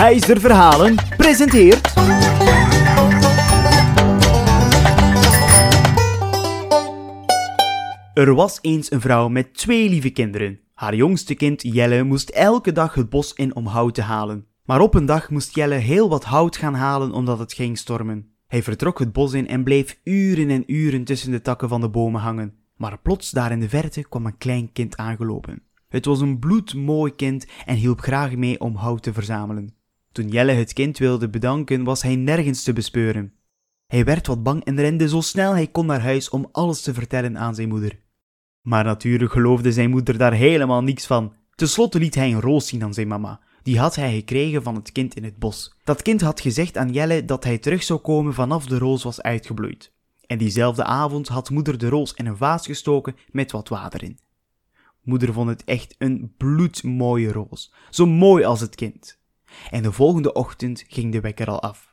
Volghuizer Verhalen presenteert... Er was eens een vrouw met twee lieve kinderen. Haar jongste kind Jelle moest elke dag het bos in om hout te halen. Maar op een dag moest Jelle heel wat hout gaan halen omdat het ging stormen. Hij vertrok het bos in en bleef uren en uren tussen de takken van de bomen hangen. Maar plots daar in de verte kwam een klein kind aangelopen. Het was een bloedmooi kind en hielp graag mee om hout te verzamelen. Toen Jelle het kind wilde bedanken, was hij nergens te bespeuren. Hij werd wat bang en rende zo snel hij kon naar huis om alles te vertellen aan zijn moeder. Maar natuurlijk geloofde zijn moeder daar helemaal niets van. Ten slotte liet hij een roos zien aan zijn mama. Die had hij gekregen van het kind in het bos. Dat kind had gezegd aan Jelle dat hij terug zou komen vanaf de roos was uitgebloeid. En diezelfde avond had moeder de roos in een vaas gestoken met wat water in. Moeder vond het echt een bloedmooie roos, zo mooi als het kind. En de volgende ochtend ging de wekker al af.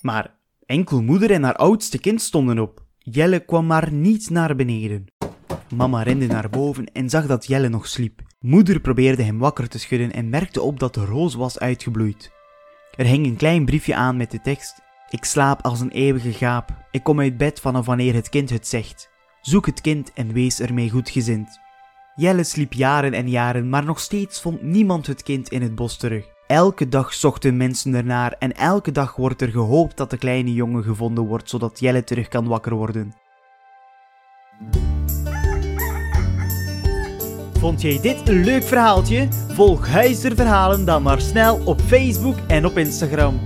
Maar enkel moeder en haar oudste kind stonden op. Jelle kwam maar niet naar beneden. Mama rende naar boven en zag dat Jelle nog sliep. Moeder probeerde hem wakker te schudden en merkte op dat de roos was uitgebloeid. Er hing een klein briefje aan met de tekst: Ik slaap als een eeuwige gaap. Ik kom uit bed vanaf wanneer het kind het zegt. Zoek het kind en wees ermee goedgezind. Jelle sliep jaren en jaren, maar nog steeds vond niemand het kind in het bos terug. Elke dag zochten mensen ernaar en elke dag wordt er gehoopt dat de kleine jongen gevonden wordt, zodat Jelle terug kan wakker worden. Vond jij dit een leuk verhaaltje? Volg Huizer Verhalen dan maar snel op Facebook en op Instagram.